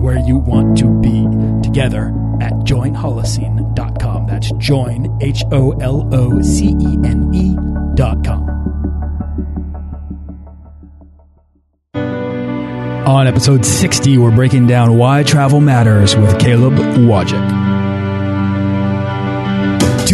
where you want to be together at joinholocene.com. That's join, H O L O C E N E.com. On episode 60, we're breaking down why travel matters with Caleb Wojcik.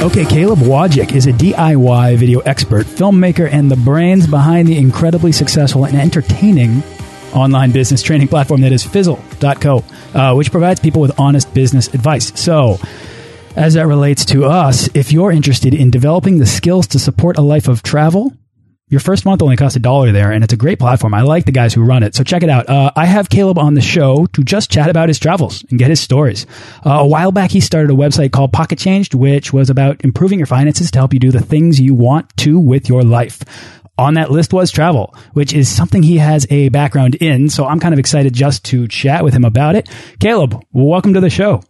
Okay, Caleb Wojcik is a DIY video expert, filmmaker, and the brains behind the incredibly successful and entertaining online business training platform that is Fizzle.co, uh, which provides people with honest business advice. So, as that relates to us, if you're interested in developing the skills to support a life of travel, your first month only costs a dollar there, and it's a great platform. I like the guys who run it, so check it out. Uh, I have Caleb on the show to just chat about his travels and get his stories. Uh, a while back, he started a website called Pocket Changed, which was about improving your finances to help you do the things you want to with your life. On that list was travel, which is something he has a background in. So I'm kind of excited just to chat with him about it. Caleb, welcome to the show.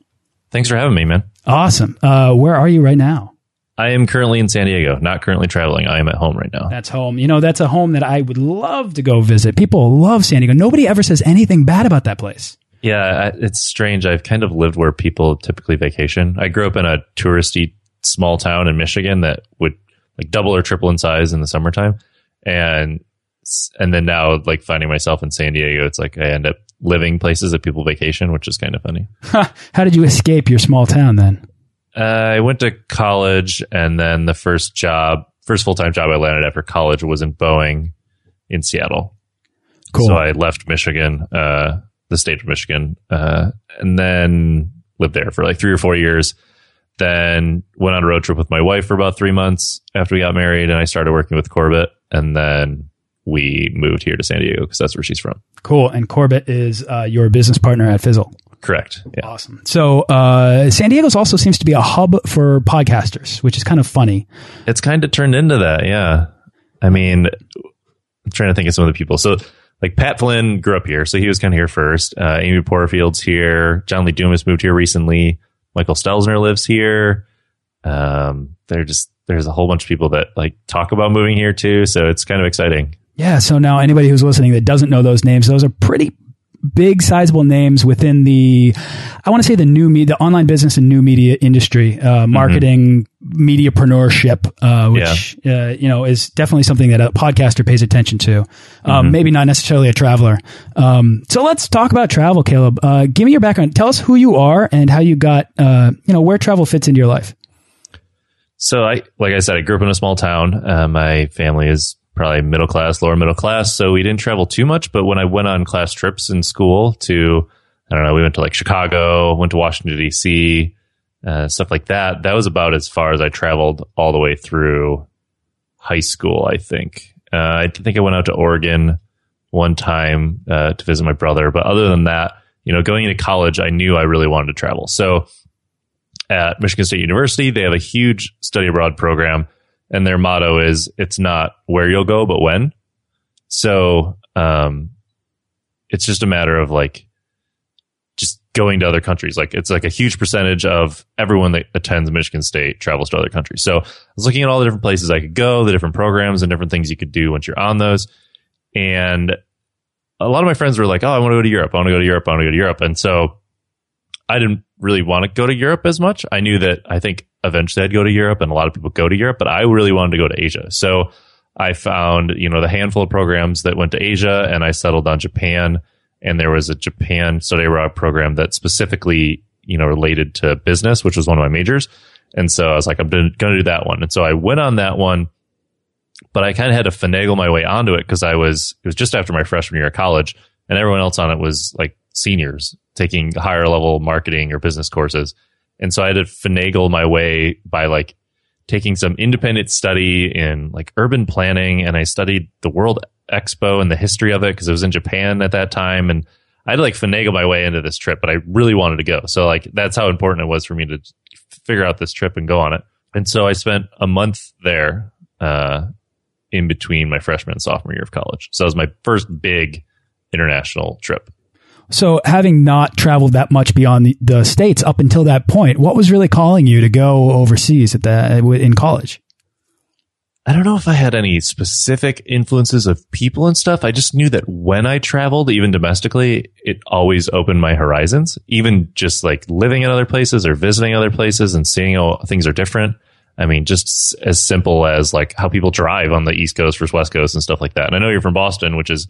Thanks for having me, man. Awesome. Uh, where are you right now? I am currently in San Diego, not currently traveling. I am at home right now. That's home. You know, that's a home that I would love to go visit. People love San Diego. Nobody ever says anything bad about that place. Yeah, it's strange. I've kind of lived where people typically vacation. I grew up in a touristy small town in Michigan that would like double or triple in size in the summertime. And and then now like finding myself in San Diego, it's like I end up living places that people vacation, which is kind of funny. How did you escape your small town then? Uh, I went to college, and then the first job, first full time job I landed after college was in Boeing in Seattle. Cool. So I left Michigan, uh, the state of Michigan, uh, and then lived there for like three or four years. Then went on a road trip with my wife for about three months after we got married, and I started working with Corbett, and then we moved here to San Diego because that's where she's from. Cool. And Corbett is uh, your business partner at Fizzle. Correct. Yeah. Awesome. So uh, San Diego's also seems to be a hub for podcasters, which is kind of funny. It's kind of turned into that. Yeah. I mean, I'm trying to think of some of the people. So like Pat Flynn grew up here, so he was kind of here first. Uh, Amy Porterfield's here. John Lee Dumas moved here recently. Michael Stelzner lives here. Um, they're just there's a whole bunch of people that like talk about moving here too, so it's kind of exciting. Yeah. So now anybody who's listening that doesn't know those names, those are pretty big sizable names within the i want to say the new media the online business and new media industry uh, marketing mm-hmm. mediapreneurship uh, which yeah. uh, you know is definitely something that a podcaster pays attention to um, mm-hmm. maybe not necessarily a traveler um, so let's talk about travel caleb uh, give me your background tell us who you are and how you got uh, you know where travel fits into your life so i like i said i grew up in a small town uh, my family is probably middle class, lower middle class. So we didn't travel too much. But when I went on class trips in school to, I don't know, we went to like Chicago, went to Washington, D.C., uh, stuff like that. That was about as far as I traveled all the way through high school, I think. Uh, I think I went out to Oregon one time uh, to visit my brother. But other than that, you know, going into college, I knew I really wanted to travel. So at Michigan State University, they have a huge study abroad program and their motto is it's not where you'll go, but when. So, um, it's just a matter of like just going to other countries. Like it's like a huge percentage of everyone that attends Michigan State travels to other countries. So I was looking at all the different places I could go, the different programs and different things you could do once you're on those. And a lot of my friends were like, "Oh, I want to go to Europe. I want to go to Europe. I want to go to Europe." And so I didn't really want to go to Europe as much. I knew that I think eventually I'd go to Europe, and a lot of people go to Europe, but I really wanted to go to Asia. So I found you know the handful of programs that went to Asia, and I settled on Japan. And there was a Japan study abroad program that specifically you know related to business, which was one of my majors. And so I was like, I'm going to do that one. And so I went on that one but I kind of had to finagle my way onto it because I was it was just after my freshman year of college, and everyone else on it was like seniors taking higher level marketing or business courses, and so I had to finagle my way by like taking some independent study in like urban planning, and I studied the World Expo and the history of it because it was in Japan at that time, and I had to like finagle my way into this trip, but I really wanted to go, so like that's how important it was for me to figure out this trip and go on it. And so I spent a month there uh, in between my freshman and sophomore year of college. So that was my first big international trip. So, having not traveled that much beyond the, the, states up until that point, what was really calling you to go overseas at in college? I don't know if I had any specific influences of people and stuff. I just knew that when I traveled, even domestically, it always opened my horizons. Even just like living in other places or visiting other places and seeing how things are different. I mean, just as simple as like how people drive on the East Coast versus West Coast and stuff like that. And I know you're from Boston, which is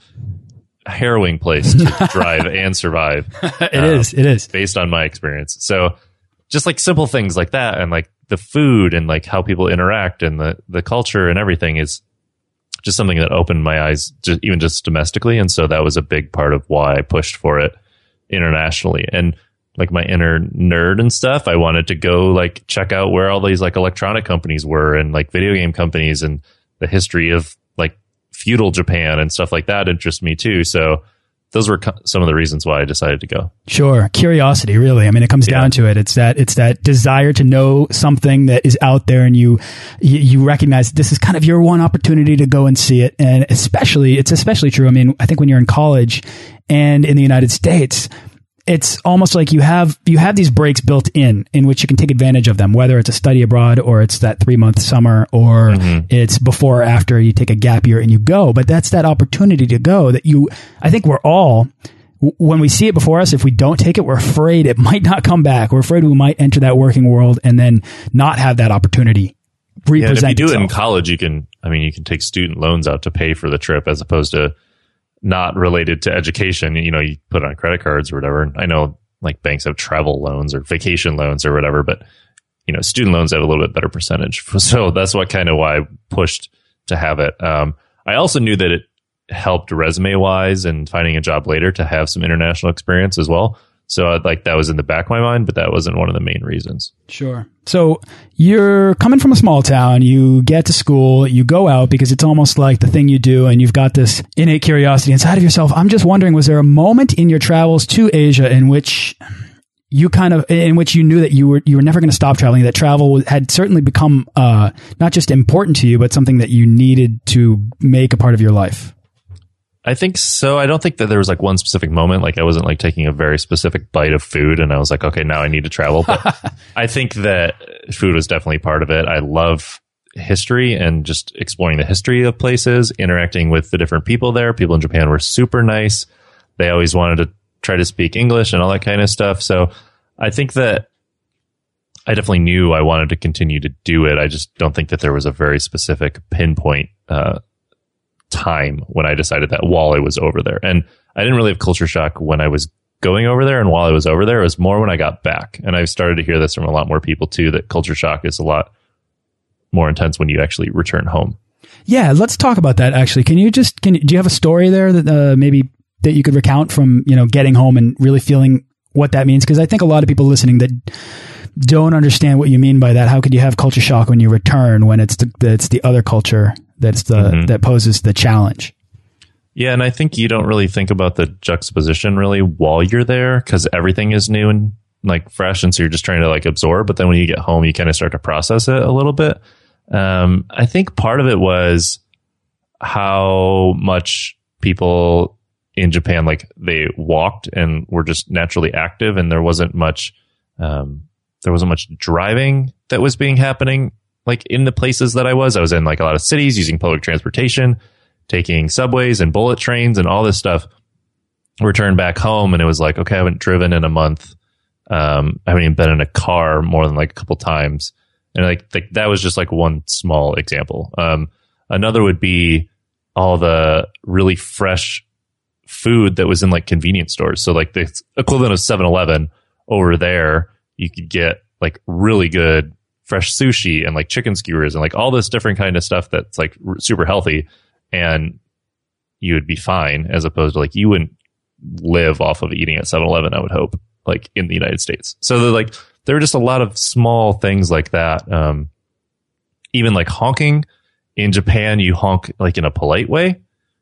harrowing place to drive and survive. It um, is. It is based on my experience. So just like simple things like that, and like the food and like how people interact and the the culture and everything is just something that opened my eyes, just, even just domestically. And so that was a big part of why I pushed for it internationally. And like my inner nerd and stuff. I wanted to go like check out where all these like electronic companies were and like video game companies and the history of feudal Japan and stuff like that interests me too. So those were some of the reasons why I decided to go. Sure, curiosity, really. I mean, it comes yeah. down to it. It's that it's that desire to know something that is out there, and you you recognize this is kind of your one opportunity to go and see it. And especially, it's especially true. I mean, I think when you're in college and in the United States, it's almost like you have you have these breaks built in in which you can take advantage of them whether it's a study abroad or it's that three month summer or mm -hmm. it's before or after you take a gap year and you go but that's that opportunity to go that you i think we're all when we see it before us if we don't take it we're afraid it might not come back we're afraid we might enter that working world and then not have that opportunity yeah, if you do itself. it in college you can i mean you can take student loans out to pay for the trip as opposed to not related to education, you know, you put on credit cards or whatever. I know like banks have travel loans or vacation loans or whatever, but you know, student loans have a little bit better percentage. So that's what kind of why I pushed to have it. Um, I also knew that it helped resume wise and finding a job later to have some international experience as well. So like that was in the back of my mind, but that wasn't one of the main reasons. Sure. So you're coming from a small town, you get to school, you go out because it's almost like the thing you do and you've got this innate curiosity inside of yourself. I'm just wondering, was there a moment in your travels to Asia in which you kind of in which you knew that you were you were never going to stop traveling that travel had certainly become uh, not just important to you but something that you needed to make a part of your life I think so. I don't think that there was like one specific moment. Like I wasn't like taking a very specific bite of food and I was like, okay, now I need to travel. But I think that food was definitely part of it. I love history and just exploring the history of places, interacting with the different people there. People in Japan were super nice. They always wanted to try to speak English and all that kind of stuff. So I think that I definitely knew I wanted to continue to do it. I just don't think that there was a very specific pinpoint uh, time when I decided that while I was over there. And I didn't really have culture shock when I was going over there and while I was over there. It was more when I got back. And I've started to hear this from a lot more people too that culture shock is a lot more intense when you actually return home. Yeah, let's talk about that actually. Can you just can do you have a story there that uh, maybe that you could recount from, you know, getting home and really feeling what that means because I think a lot of people listening that don't understand what you mean by that. How could you have culture shock when you return when it's the it's the other culture that's the mm -hmm. that poses the challenge. Yeah, and I think you don't really think about the juxtaposition really while you're there because everything is new and like fresh, and so you're just trying to like absorb. But then when you get home, you kind of start to process it a little bit. Um, I think part of it was how much people in Japan like they walked and were just naturally active, and there wasn't much um, there wasn't much driving that was being happening like in the places that I was. I was in like a lot of cities using public transportation, taking subways and bullet trains and all this stuff. returned back home and it was like, okay, I haven't driven in a month. Um, I haven't even been in a car more than like a couple times. And like, th- that was just like one small example. Um, another would be all the really fresh food that was in like convenience stores. So like the equivalent of 7-Eleven over there, you could get like really good fresh sushi and like chicken skewers and like all this different kind of stuff that's like r- super healthy and you would be fine as opposed to like you wouldn't live off of eating at 7-Eleven, I would hope, like in the United States. So they're like, there are just a lot of small things like that. Um, even like honking in Japan, you honk like in a polite way.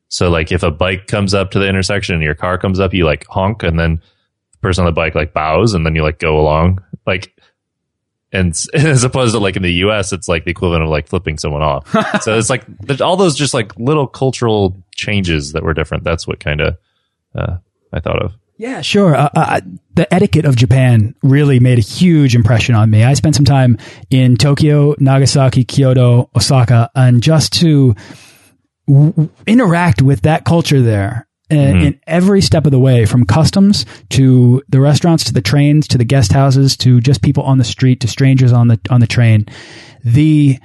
So like if a bike comes up to the intersection and your car comes up, you like honk and then the person on the bike like bows and then you like go along. Like, and as opposed to like in the US, it's like the equivalent of like flipping someone off. so it's like there's all those just like little cultural changes that were different. That's what kind of, uh, I thought of. Yeah, sure. Uh, uh, the etiquette of Japan really made a huge impression on me. I spent some time in Tokyo, Nagasaki, Kyoto, Osaka, and just to interact with that culture there mm -hmm. in every step of the way, from customs to the restaurants, to the trains, to the guest houses, to just people on the street, to strangers on the on the train. The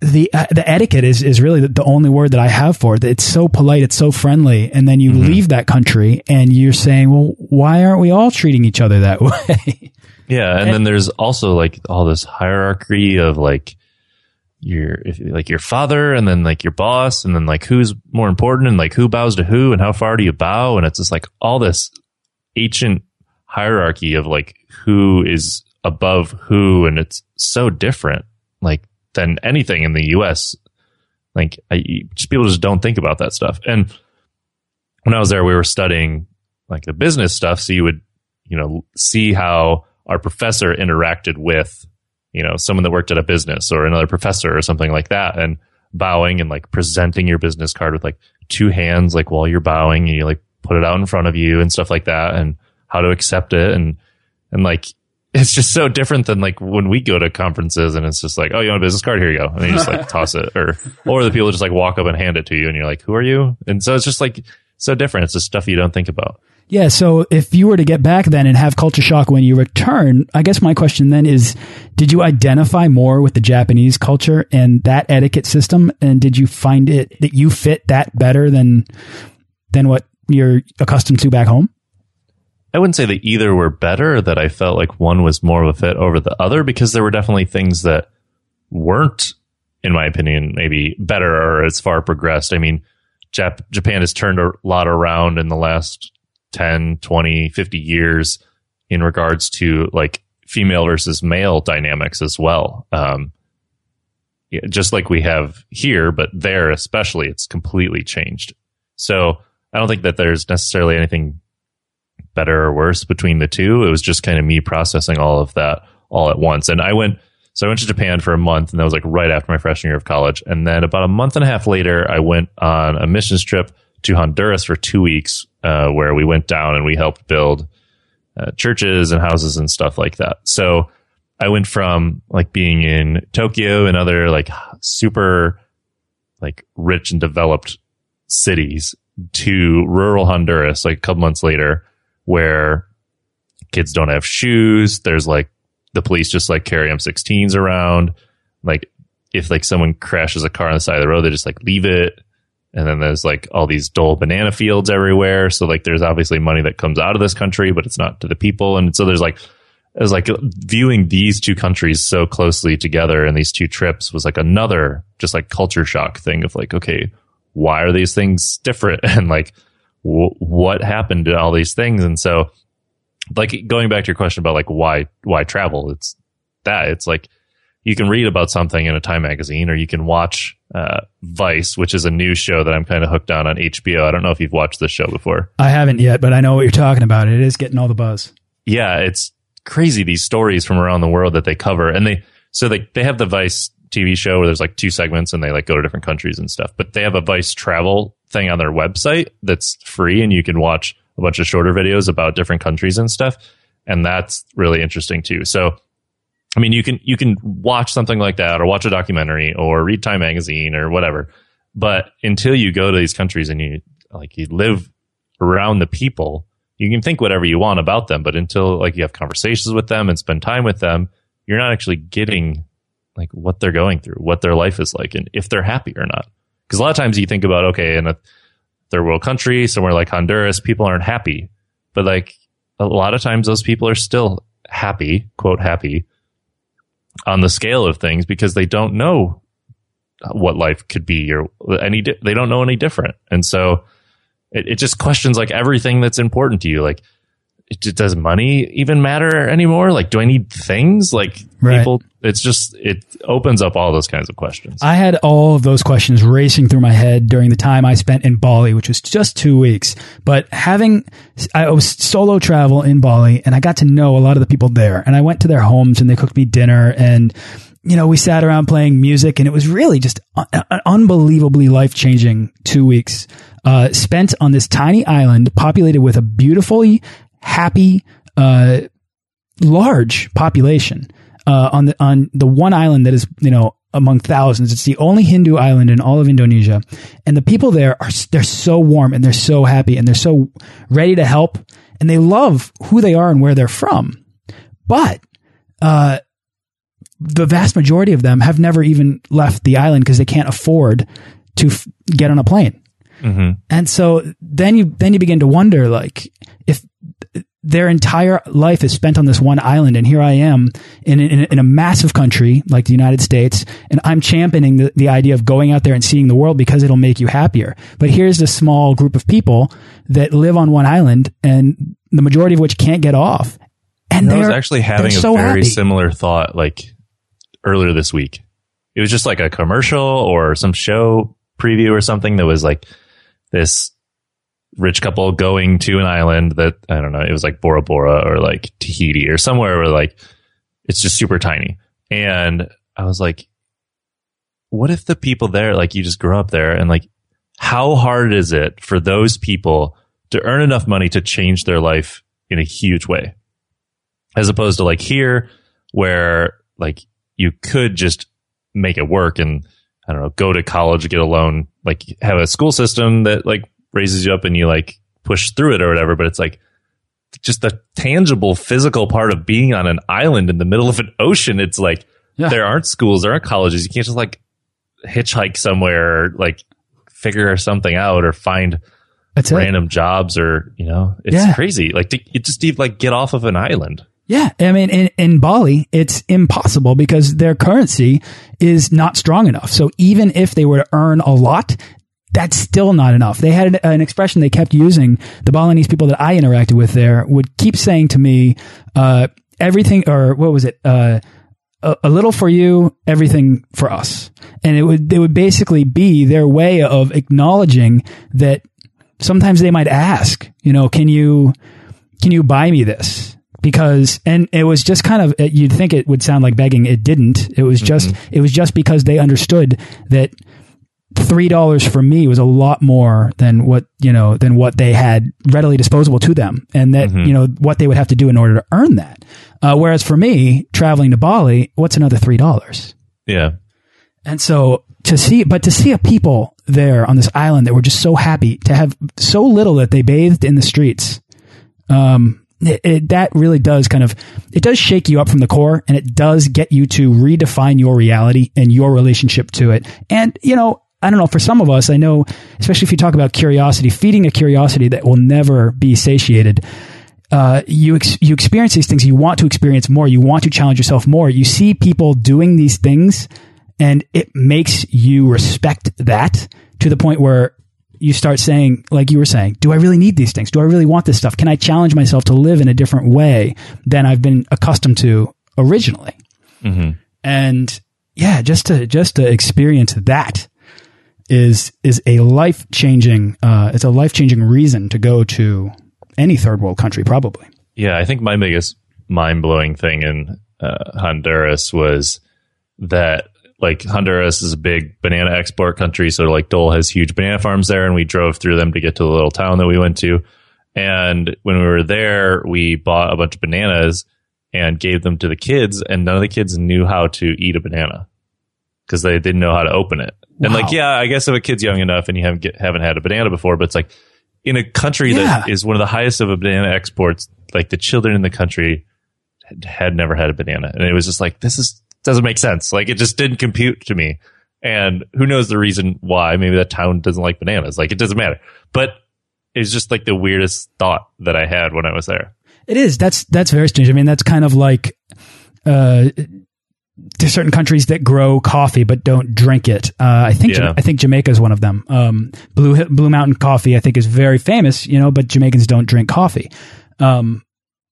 the uh, the etiquette is is really the, the, only word that I have for it. It's so polite, it's so friendly, and then you mm -hmm. leave that country and you're saying, "Well, why aren't we all treating each other that way?" Yeah, and, and then there's also like all this hierarchy of like your like your father and then like your boss and then like who's more important and like who bows to who and how far do you bow and it's just like all this ancient hierarchy of like who is above who and it's so different like than anything in the US. Like I, just people just don't think about that stuff. And when I was there, we were studying like the business stuff. So you would, you know, see how our professor interacted with, you know, someone that worked at a business or another professor or something like that and bowing and like presenting your business card with like two hands, like while you're bowing and you like put it out in front of you and stuff like that and how to accept it. And, and like, it's just so different than like when we go to conferences and it's just like, oh, you want a business card? Here you go. And you just like toss it or, or the people just like walk up and hand it to you and you're like, who are you? And so it's just like so different. It's just stuff you don't think about. Yeah. So if you were to get back then and have culture shock when you return, I guess my question then is, did you identify more with the Japanese culture and that etiquette system? And did you find it that you fit that better than, than what you're accustomed to back home? I wouldn't say that either were better, that I felt like one was more of a fit over the other because there were definitely things that weren't, in my opinion, maybe better or as far progressed. I mean, Jap- Japan has turned a lot around in the last 10, 20, 50 years in regards to like female versus male dynamics as well. Um, just like we have here, but there especially, it's completely changed. So I don't think that there's necessarily anything better or worse between the two. It was just kind of me processing all of that all at once. And I went, so I went to Japan for a month, and that was like right after my freshman year of college. And then about a month and a half later, I went on a missions trip to Honduras for two weeks, uh, where we went down and we helped build uh, churches and houses and stuff like that. So I went from like being in Tokyo and other like super like rich and developed cities to rural Honduras like a couple months later where kids don't have shoes. There's like the police just like carry M16s around. Like if like someone crashes a car on the side of the road, they just like leave it. And then there's like all these Dole banana fields everywhere. So like there's obviously money that comes out of this country, but it's not to the people. And so there's like, it was like viewing these two countries so closely together and these two trips was like another just like culture shock thing of like, okay, why are these things different? And like, what happened to all these things. And so, like going back to your question about like why why travel, it's that it's like you can read about something in a Time magazine, or you can watch uh, Vice, which is a new show that I'm kind of hooked on on HBO. I don't know if you've watched this show before. I haven't yet, but I know what you're talking about. It is getting all the buzz. Yeah, it's crazy these stories from around the world that they cover, and they so they they have the Vice TV show where there's like two segments and they like go to different countries and stuff. But they have a Vice travel thing on their website that's free and you can watch a bunch of shorter videos about different countries and stuff. And that's really interesting too. So, I mean, you can, you can watch something like that or watch a documentary or read Time magazine or whatever. But until you go to these countries and you like, you live around the people, you can think whatever you want about them, but until like you have conversations with them and spend time with them, you're not actually getting like what they're going through, what their life is like, and if they're happy or not. Because a lot of times you think about, okay, in a third world country, somewhere like Honduras, people aren't happy. But like a lot of times those people are still happy, quote, happy on the scale of things because they don't know what life could be or any, they don't know any different. And so it, it just questions like everything that's important to you. Like, does money even matter anymore? Like, do I need things? Like, Right. people, it's just, it opens up all those kinds of questions. I had all of those questions racing through my head during the time I spent in Bali, which was just two weeks. But having, I was solo travel in Bali and I got to know a lot of the people there and I went to their homes and they cooked me dinner and, you know, we sat around playing music and it was really just an unbelievably life changing two weeks, uh, spent on this tiny island populated with a beautifully happy, uh, large population uh, on the on the one island that is you know among thousands. It's the only Hindu island in all of Indonesia, and the people there are they're so warm and they're so happy and they're so ready to help and they love who they are and where they're from. But uh, the vast majority of them have never even left the island because they can't afford to f- get on a plane. hmm And so then you then you begin to wonder like if their entire life is spent on this one island and here I am in in, in a massive country like the United States and I'm championing the, the idea of going out there and seeing the world because it'll make you happier. But here's this small group of people that live on one island and the majority of which can't get off. And I was they're actually having they're a so very happy. similar thought like earlier this week. It was just like a commercial or some show preview or something that was like this rich couple going to an island that I don't know, it was like Bora Bora or like Tahiti or somewhere where like it's just super tiny. And I was like, what if the people there, like you just grew up there and like how hard is it for those people to earn enough money to change their life in a huge way? as opposed to like here where like you could just make it work and I don't know, go to college, get a loan, like have a school system that like raises you up and you like push through it or whatever. But it's like just the tangible physical part of being on an island in the middle of an ocean. It's like Yeah. there aren't schools, there aren't colleges. You can't just like hitchhike somewhere or like figure something out or find That's it. random jobs or, you know, it's Yeah. crazy. Like to, you just need like get off of an island. Yeah, I mean, in, in Bali, it's impossible because their currency is not strong enough. So even if they were to earn a lot, that's still not enough. They had an, an expression they kept using. The Balinese people that I interacted with there would keep saying to me, uh, everything, or what was it? Uh, a, a little for you, everything for us. And it would, they would basically be their way of acknowledging that sometimes they might ask, you know, can you, can you buy me this? Because, and it was just kind of, you'd think it would sound like begging. It didn't. It was just, it was just because they understood that three dollars for me was a lot more than what you know than what they had readily disposable to them, and that you know what they would have to do in order to earn that. Uh, whereas for me, traveling to Bali, what's another three dollars? Yeah. And so to see, but to see a people there on this island that were just so happy to have so little that they bathed in the streets, um, it, it, that really does kind of, it does shake you up from the core and it does get you to redefine your reality and your relationship to it. And, you know, I don't know, for some of us, I know, especially if you talk about curiosity, feeding a curiosity that will never be satiated, uh, you ex you experience these things. You want to experience more. You want to challenge yourself more. You see people doing these things, and it makes you respect that to the point where you start saying, like you were saying, do I really need these things? Do I really want this stuff? Can I challenge myself to live in a different way than I've been accustomed to originally? hmm And yeah, just to just to experience that is is a life changing. Uh, it's a life changing reason to go to any third world country, probably. Yeah, I think my biggest mind blowing thing in uh, Honduras was that like Honduras is a big banana export country, so like Dole has huge banana farms there, and we drove through them to get to the little town that we went to. And when we were there, we bought a bunch of bananas and gave them to the kids, and none of the kids knew how to eat a banana because they didn't know how to open it. And Wow. like, yeah, I guess if a kid's young enough and you haven't get, haven't had a banana before, but it's like in a country Yeah. that is one of the highest of a banana exports, like the children in the country had, had never had a banana, and it was just like this is doesn't make sense. Like it just didn't compute to me. And who knows the reason why? Maybe that town doesn't like bananas. Like it doesn't matter. But it's just like the weirdest thought that I had when I was there. It is. That's that's very strange. I mean, that's kind of like uh, there's certain countries that grow coffee but don't drink it. Uh, I think Yeah. I think Jamaica is one of them. Um, Blue Blue Mountain coffee, I think, is very famous. You know, but Jamaicans don't drink coffee. Um,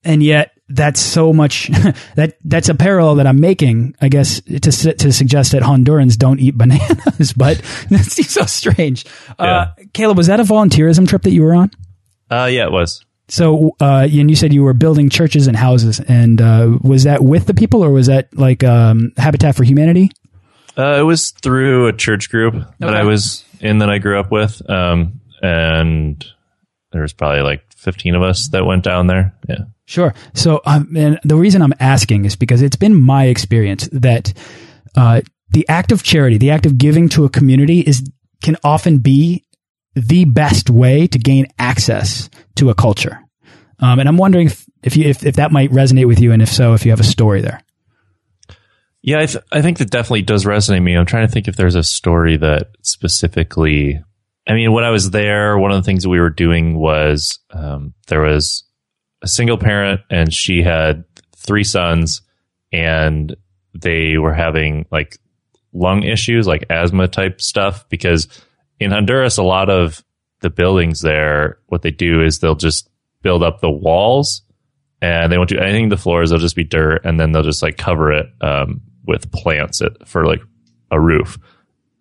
and yet that's so much that that's a parallel that I'm making, I guess, to to suggest that Hondurans don't eat bananas. But that seems so strange. Uh, Caleb, was that a volunteerism trip that you were on? Uh, yeah, it was. So, uh, and you said you were building churches and houses, and uh, was that with the people, or was that like um, Habitat for Humanity? Uh, it was through a church group that I was in that I grew up with. Um, and there was probably like 15 of us that went down there. Yeah. Sure. So, um, and the reason I'm asking is because it's been my experience that uh, the act of charity, the act of giving to a community, is can often be the best way to gain access to a culture. Um, and I'm wondering if if, you, if if that might resonate with you, and if so, if you have a story there. Yeah, I, th- I think that definitely does resonate with me. I'm trying to think if there's a story that specifically. I mean, when I was there, one of the things we were doing was um, there was a single parent, and she had three sons, and they were having like lung issues, like asthma type stuff. Because in Honduras, a lot of the buildings there, what they do is they'll just build up the walls and they won't do anything to the floors. They'll just be dirt, and then they'll just like cover it um, with plants for like a roof.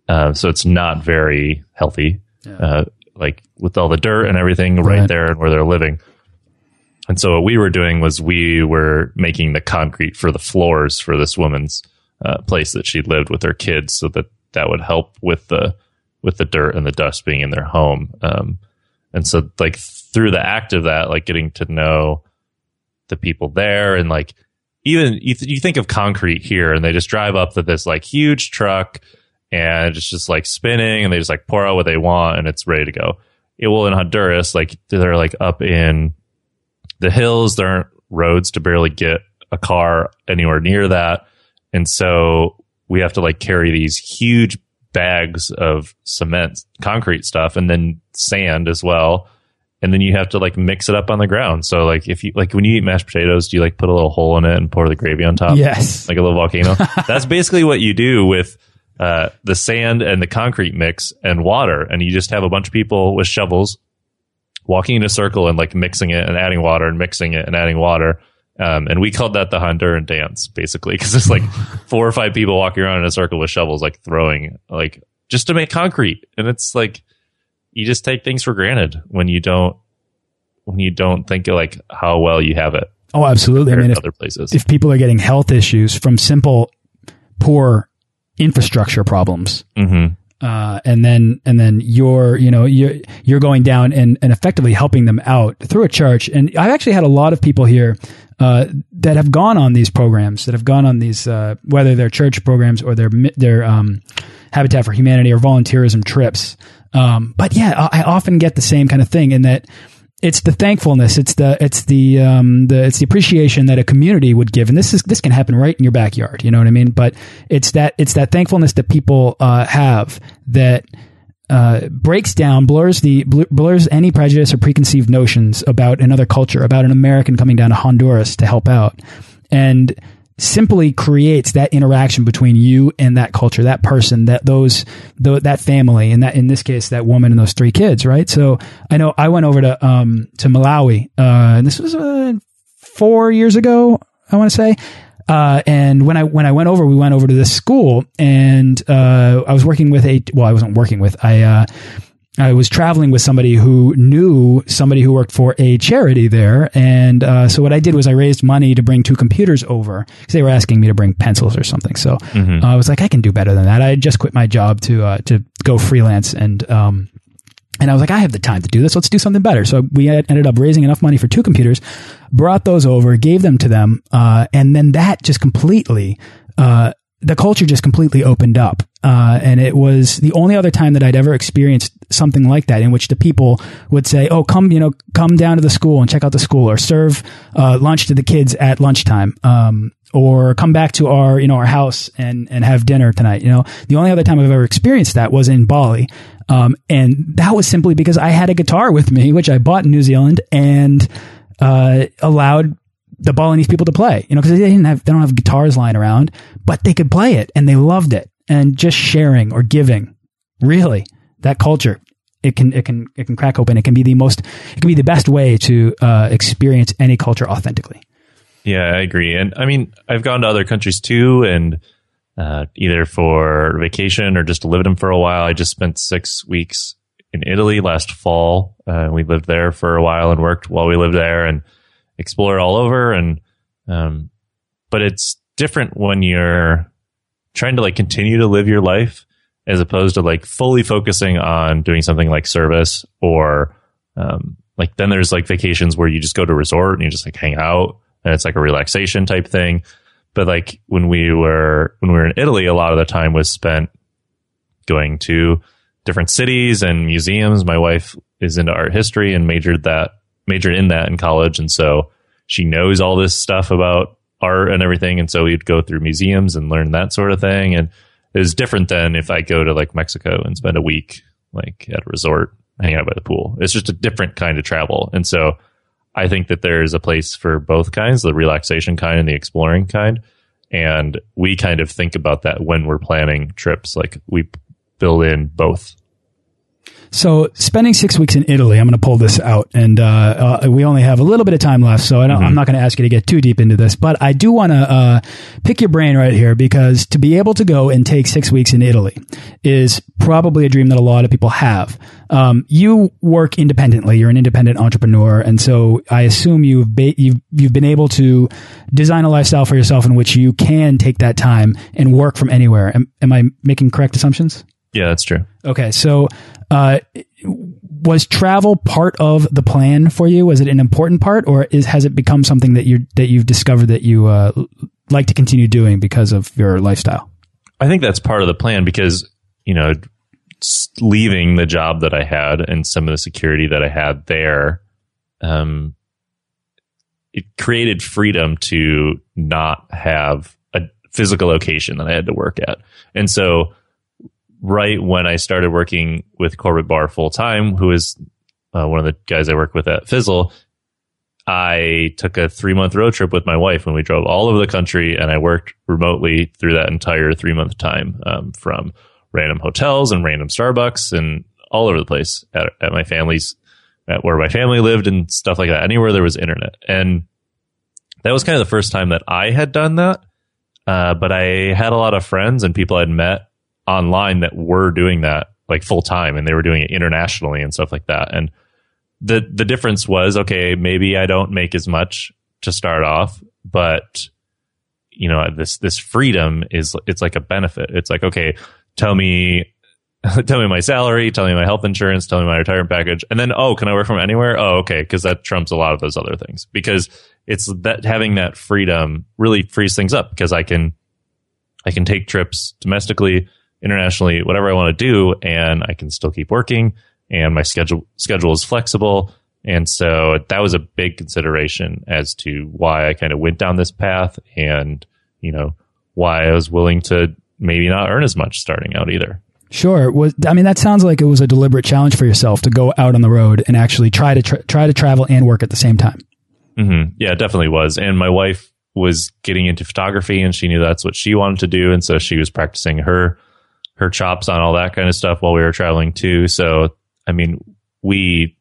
Uh, so it's not very healthy, uh, like with all the dirt and everything right, Right. there and where they're living. And so what we were doing was we were making the concrete for the floors for this woman's uh, place that she lived with her kids, so that that would help with the with the dirt and the dust being in their home. Um, and so like through the act of that, like getting to know the people there and like even you, th- you think of concrete here and they just drive up to this like huge truck and it's just like spinning and they just like pour out what they want and it's ready to go. It will in Honduras, like they're like up in the hills, there aren't roads to barely get a car anywhere near that. And so we have to like carry these huge bags of cement, concrete stuff, and then sand as well. And then you have to like mix it up on the ground. So like if you like when you eat mashed potatoes, do you like put a little hole in it and pour the gravy on top? Yes. Like a little volcano. That's basically what you do with uh, the sand and the concrete mix and water. And you just have a bunch of people with shovels walking in a circle and like mixing it and adding water and mixing it and adding water. Um, and we called that the Honduran dance, basically, because it's like four or five people walking around in a circle with shovels, like throwing, like just to make concrete. And it's like you just take things for granted when you don't when you don't think of like how well you have it Oh, absolutely. I mean, if, other places. if people are getting health issues from simple, poor infrastructure problems, hmm uh, and then and then you're you know you're you're going down and, and effectively helping them out through a church. And I've actually had a lot of people here uh, that have gone on these programs, that have gone on these uh, whether they're church programs or they're um, Habitat for Humanity or volunteerism trips. Um, but yeah, I I often get the same kind of thing in that it's the thankfulness, it's the it's the um, the it's the appreciation that a community would give, and this is this can happen right in your backyard. You know what I mean? But it's that it's that thankfulness that people uh, have that uh, breaks down, blurs the bl- blurs any prejudice or preconceived notions about another culture, about an American coming down to Honduras to help out, and simply creates that interaction between you and that culture, that person, that those tho- that family, and that in this case that woman and those three kids, right? So I know I went over to um to Malawi, uh, and this was uh, four years ago, I want to say. Uh, and when I when I went over, we went over to this school, and uh, I was working with a well, I wasn't working with I uh, I was traveling with somebody who knew somebody who worked for a charity there, and uh, so what I did was I raised money to bring two computers over because they were asking me to bring pencils or something. So uh, I was like, I can do better than that. I just quit my job to uh, to go freelance, and um, and I was like, I have the time to do this. Let's do something better. So we ended up raising enough money for two computers, brought those over, gave them to them, uh, and then that just completely uh, the culture just completely opened up. Uh, and it was the only other time that I'd ever experienced something like that in which the people would say, Oh, come, you know, come down to the school and check out the school or serve, uh, lunch to the kids at lunchtime. Um, or come back to our, you know, our house and, and have dinner tonight. You know, the only other time I've ever experienced that was in Bali. Um, and that was simply because I had a guitar with me, which I bought in New Zealand and, uh, allowed the Balinese people to play, you know, because they didn't have, they don't have guitars lying around, but they could play it and they loved it. And just sharing or giving, really, that culture, it can, it can, it can crack open. It can be the most, it can be the best way to uh, experience any culture authentically. Yeah, I agree. And I mean, I've gone to other countries too, and uh, either for vacation or just to live in them for a while. I just spent six weeks in Italy last fall. Uh, we lived there for a while and worked while we lived there and explored all over. And, um, but it's different when you're trying to like continue to live your life as opposed to like fully focusing on doing something like service or, um, like then there's like vacations where you just go to a resort and you just like hang out and it's like a relaxation type thing. But like when we were when we were in Italy, a lot of the time was spent going to different cities and museums. My wife is into art history and majored that majored in that in college, and so she knows all this stuff about art and everything. And so we'd go through museums and learn that sort of thing. And it was different than if I go to like Mexico and spend a week like at a resort hanging out by the pool. It's just a different kind of travel. And so I think that there is a place for both kinds, the relaxation kind and the exploring kind. And we kind of think about that when we're planning trips. Like we build in both. So spending six weeks in Italy, I'm going to pull this out, and uh, uh, we only have a little bit of time left, so I am mm -hmm. not going to ask you to get too deep into this, but I do want to uh, pick your brain right here because to be able to go and take six weeks in Italy is probably a dream that a lot of people have. Um, you work independently; you're an independent entrepreneur, and so I assume you've you've you've been able to design a lifestyle for yourself in which you can take that time and work from anywhere. Am, am I making correct assumptions? Yeah, that's true. Okay, so uh, was travel part of the plan for you? Was it an important part, or is has it become something that you that you've discovered that you uh, like to continue doing because of your lifestyle? I think that's part of the plan because you know leaving the job that I had and some of the security that I had there, um, it created freedom to not have a physical location that I had to work at, and so right when I started working with Corbett Barr full time, who is uh, one of the guys I work with at Fizzle, I took a three month road trip with my wife and we drove all over the country and I worked remotely through that entire three month time um, from random hotels and random Starbucks and all over the place at, at my family's, at where my family lived and stuff like that, anywhere there was internet. And that was kind of the first time that I had done that. Uh, but I had a lot of friends and people I'd met online that were doing that like full time and they were doing it internationally and stuff like that. And the the difference was okay, maybe I don't make as much to start off, but you know, this this freedom is it's like a benefit. It's like, okay, tell me tell me my salary, tell me my health insurance, tell me my retirement package, and then oh, can I work from anywhere? Oh, okay, because that trumps a lot of those other things. Because it's that having that freedom really frees things up because I can I can take trips domestically internationally, whatever I want to do, and I can still keep working. And my schedule schedule is flexible, and so that was a big consideration as to why I kind of went down this path, and you know why I was willing to maybe not earn as much starting out either. Sure. Was I mean that sounds like it was a deliberate challenge for yourself to go out on the road and actually try to tra try to travel and work at the same time. Mm -hmm. Yeah, it definitely was. And my wife was getting into photography, and she knew that's what she wanted to do, and so she was practicing her her chops on all that kind of stuff while we were traveling too. So, I mean, we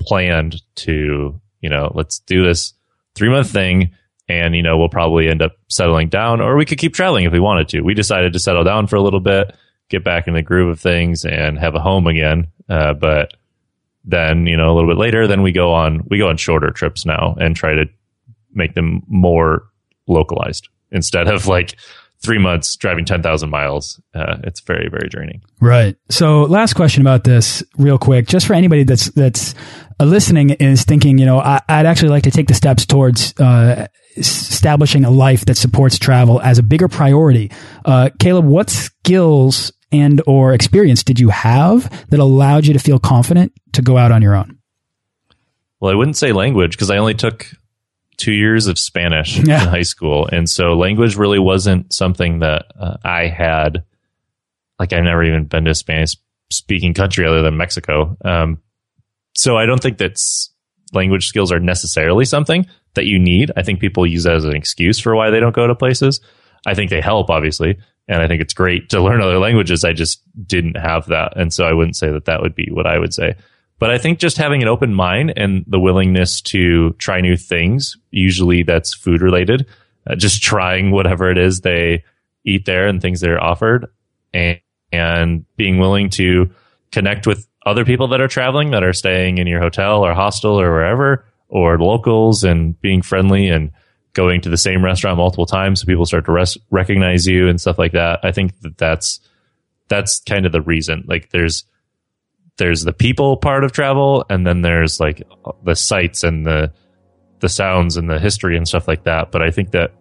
planned to, you know, let's do this three month thing and, you know, we'll probably end up settling down or we could keep traveling if we wanted to. We decided to settle down for a little bit, get back in the groove of things and have a home again. Uh, but then, you know, a little bit later, then we go on, we go on shorter trips now and try to make them more localized instead of like three months driving 10,000 miles. Uh, it's very, very draining. Right. So last question about this real quick, just for anybody that's, that's uh, listening is thinking, you know, I, would actually like to take the steps towards, uh, establishing a life that supports travel as a bigger priority. Uh, Caleb, what skills and or experience did you have that allowed you to feel confident to go out on your own? Well, I wouldn't say language because I only took two years of Spanish Yeah. in high school, and so language really wasn't something that uh, I had. Like I've never even been to a Spanish speaking country other than Mexico. Um, so I don't think that language skills are necessarily something that you need. I think people use that as an excuse for why they don't go to places. I think they help, obviously, and I think it's great to learn other languages. I just didn't have that, and so I wouldn't say that that would be what I would say. But I think just having an open mind and the willingness to try new things, usually that's food related, uh, just trying whatever it is they eat there and things that are offered and, and being willing to connect with other people that are traveling that are staying in your hotel or hostel or wherever or locals and being friendly and going to the same restaurant multiple times so people start to res- recognize you and stuff like that. I think that that's that's kind of the reason. Like there's there's the people part of travel and then there's like the sights and the the sounds and the history and stuff like that. But I think that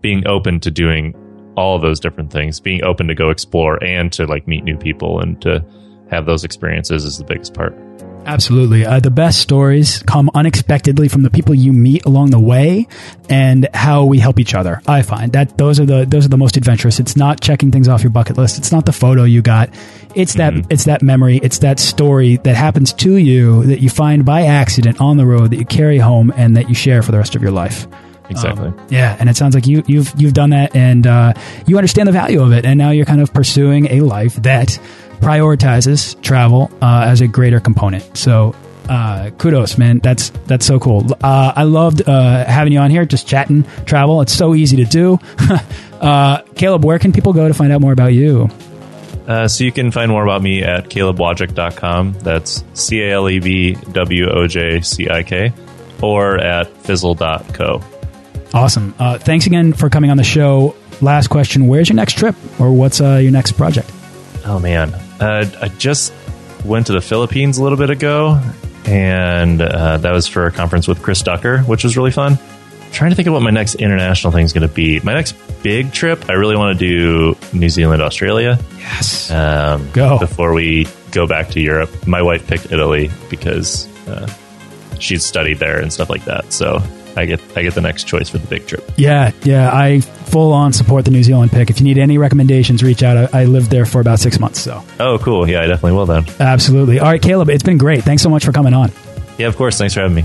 being open to doing all those different things, being open to go explore and to like meet new people and to have those experiences is the biggest part. Absolutely. Uh, the best stories come unexpectedly from the people you meet along the way and how we help each other. I find that those are the those are the most adventurous. It's not checking things off your bucket list. It's not the photo you got. It's that it's that memory, it's that story that happens to you that you find by accident on the road that you carry home and that you share for the rest of your life. Exactly. Um, yeah, and it sounds like you you've you've done that and uh, you understand the value of it, and now you're kind of pursuing a life that prioritizes travel uh, as a greater component. So. Uh, kudos, man. That's that's so cool. Uh, I loved uh, having you on here, just chatting travel. It's so easy to do. uh, Caleb, where can people go to find out more about you? Uh, so you can find more about me at calebwojcik.com. That's C A L E B W O J C I K or at fizzle.co. Awesome. Uh, thanks again for coming on the show. Last question: Where's your next trip, or what's uh, your next project? Oh man, uh, I just went to the Philippines a little bit ago, and uh, that was for a conference with Chris Ducker, which was really fun. Trying to think of what my next international thing is going to be. My next big trip, I really want to do New Zealand, Australia. Yes. Um, Go. before we go back to Europe. My wife picked Italy because uh, she's studied there and stuff like that. So I get I get the next choice for the big trip. Yeah, yeah. I full on support the New Zealand pick. If you need any recommendations, reach out. I, I lived there for about six months, so Oh, cool. Yeah, I definitely will then. absolutely. All right, Caleb, it's been great. Thanks so much for coming on. Yeah, of course. Thanks for having me.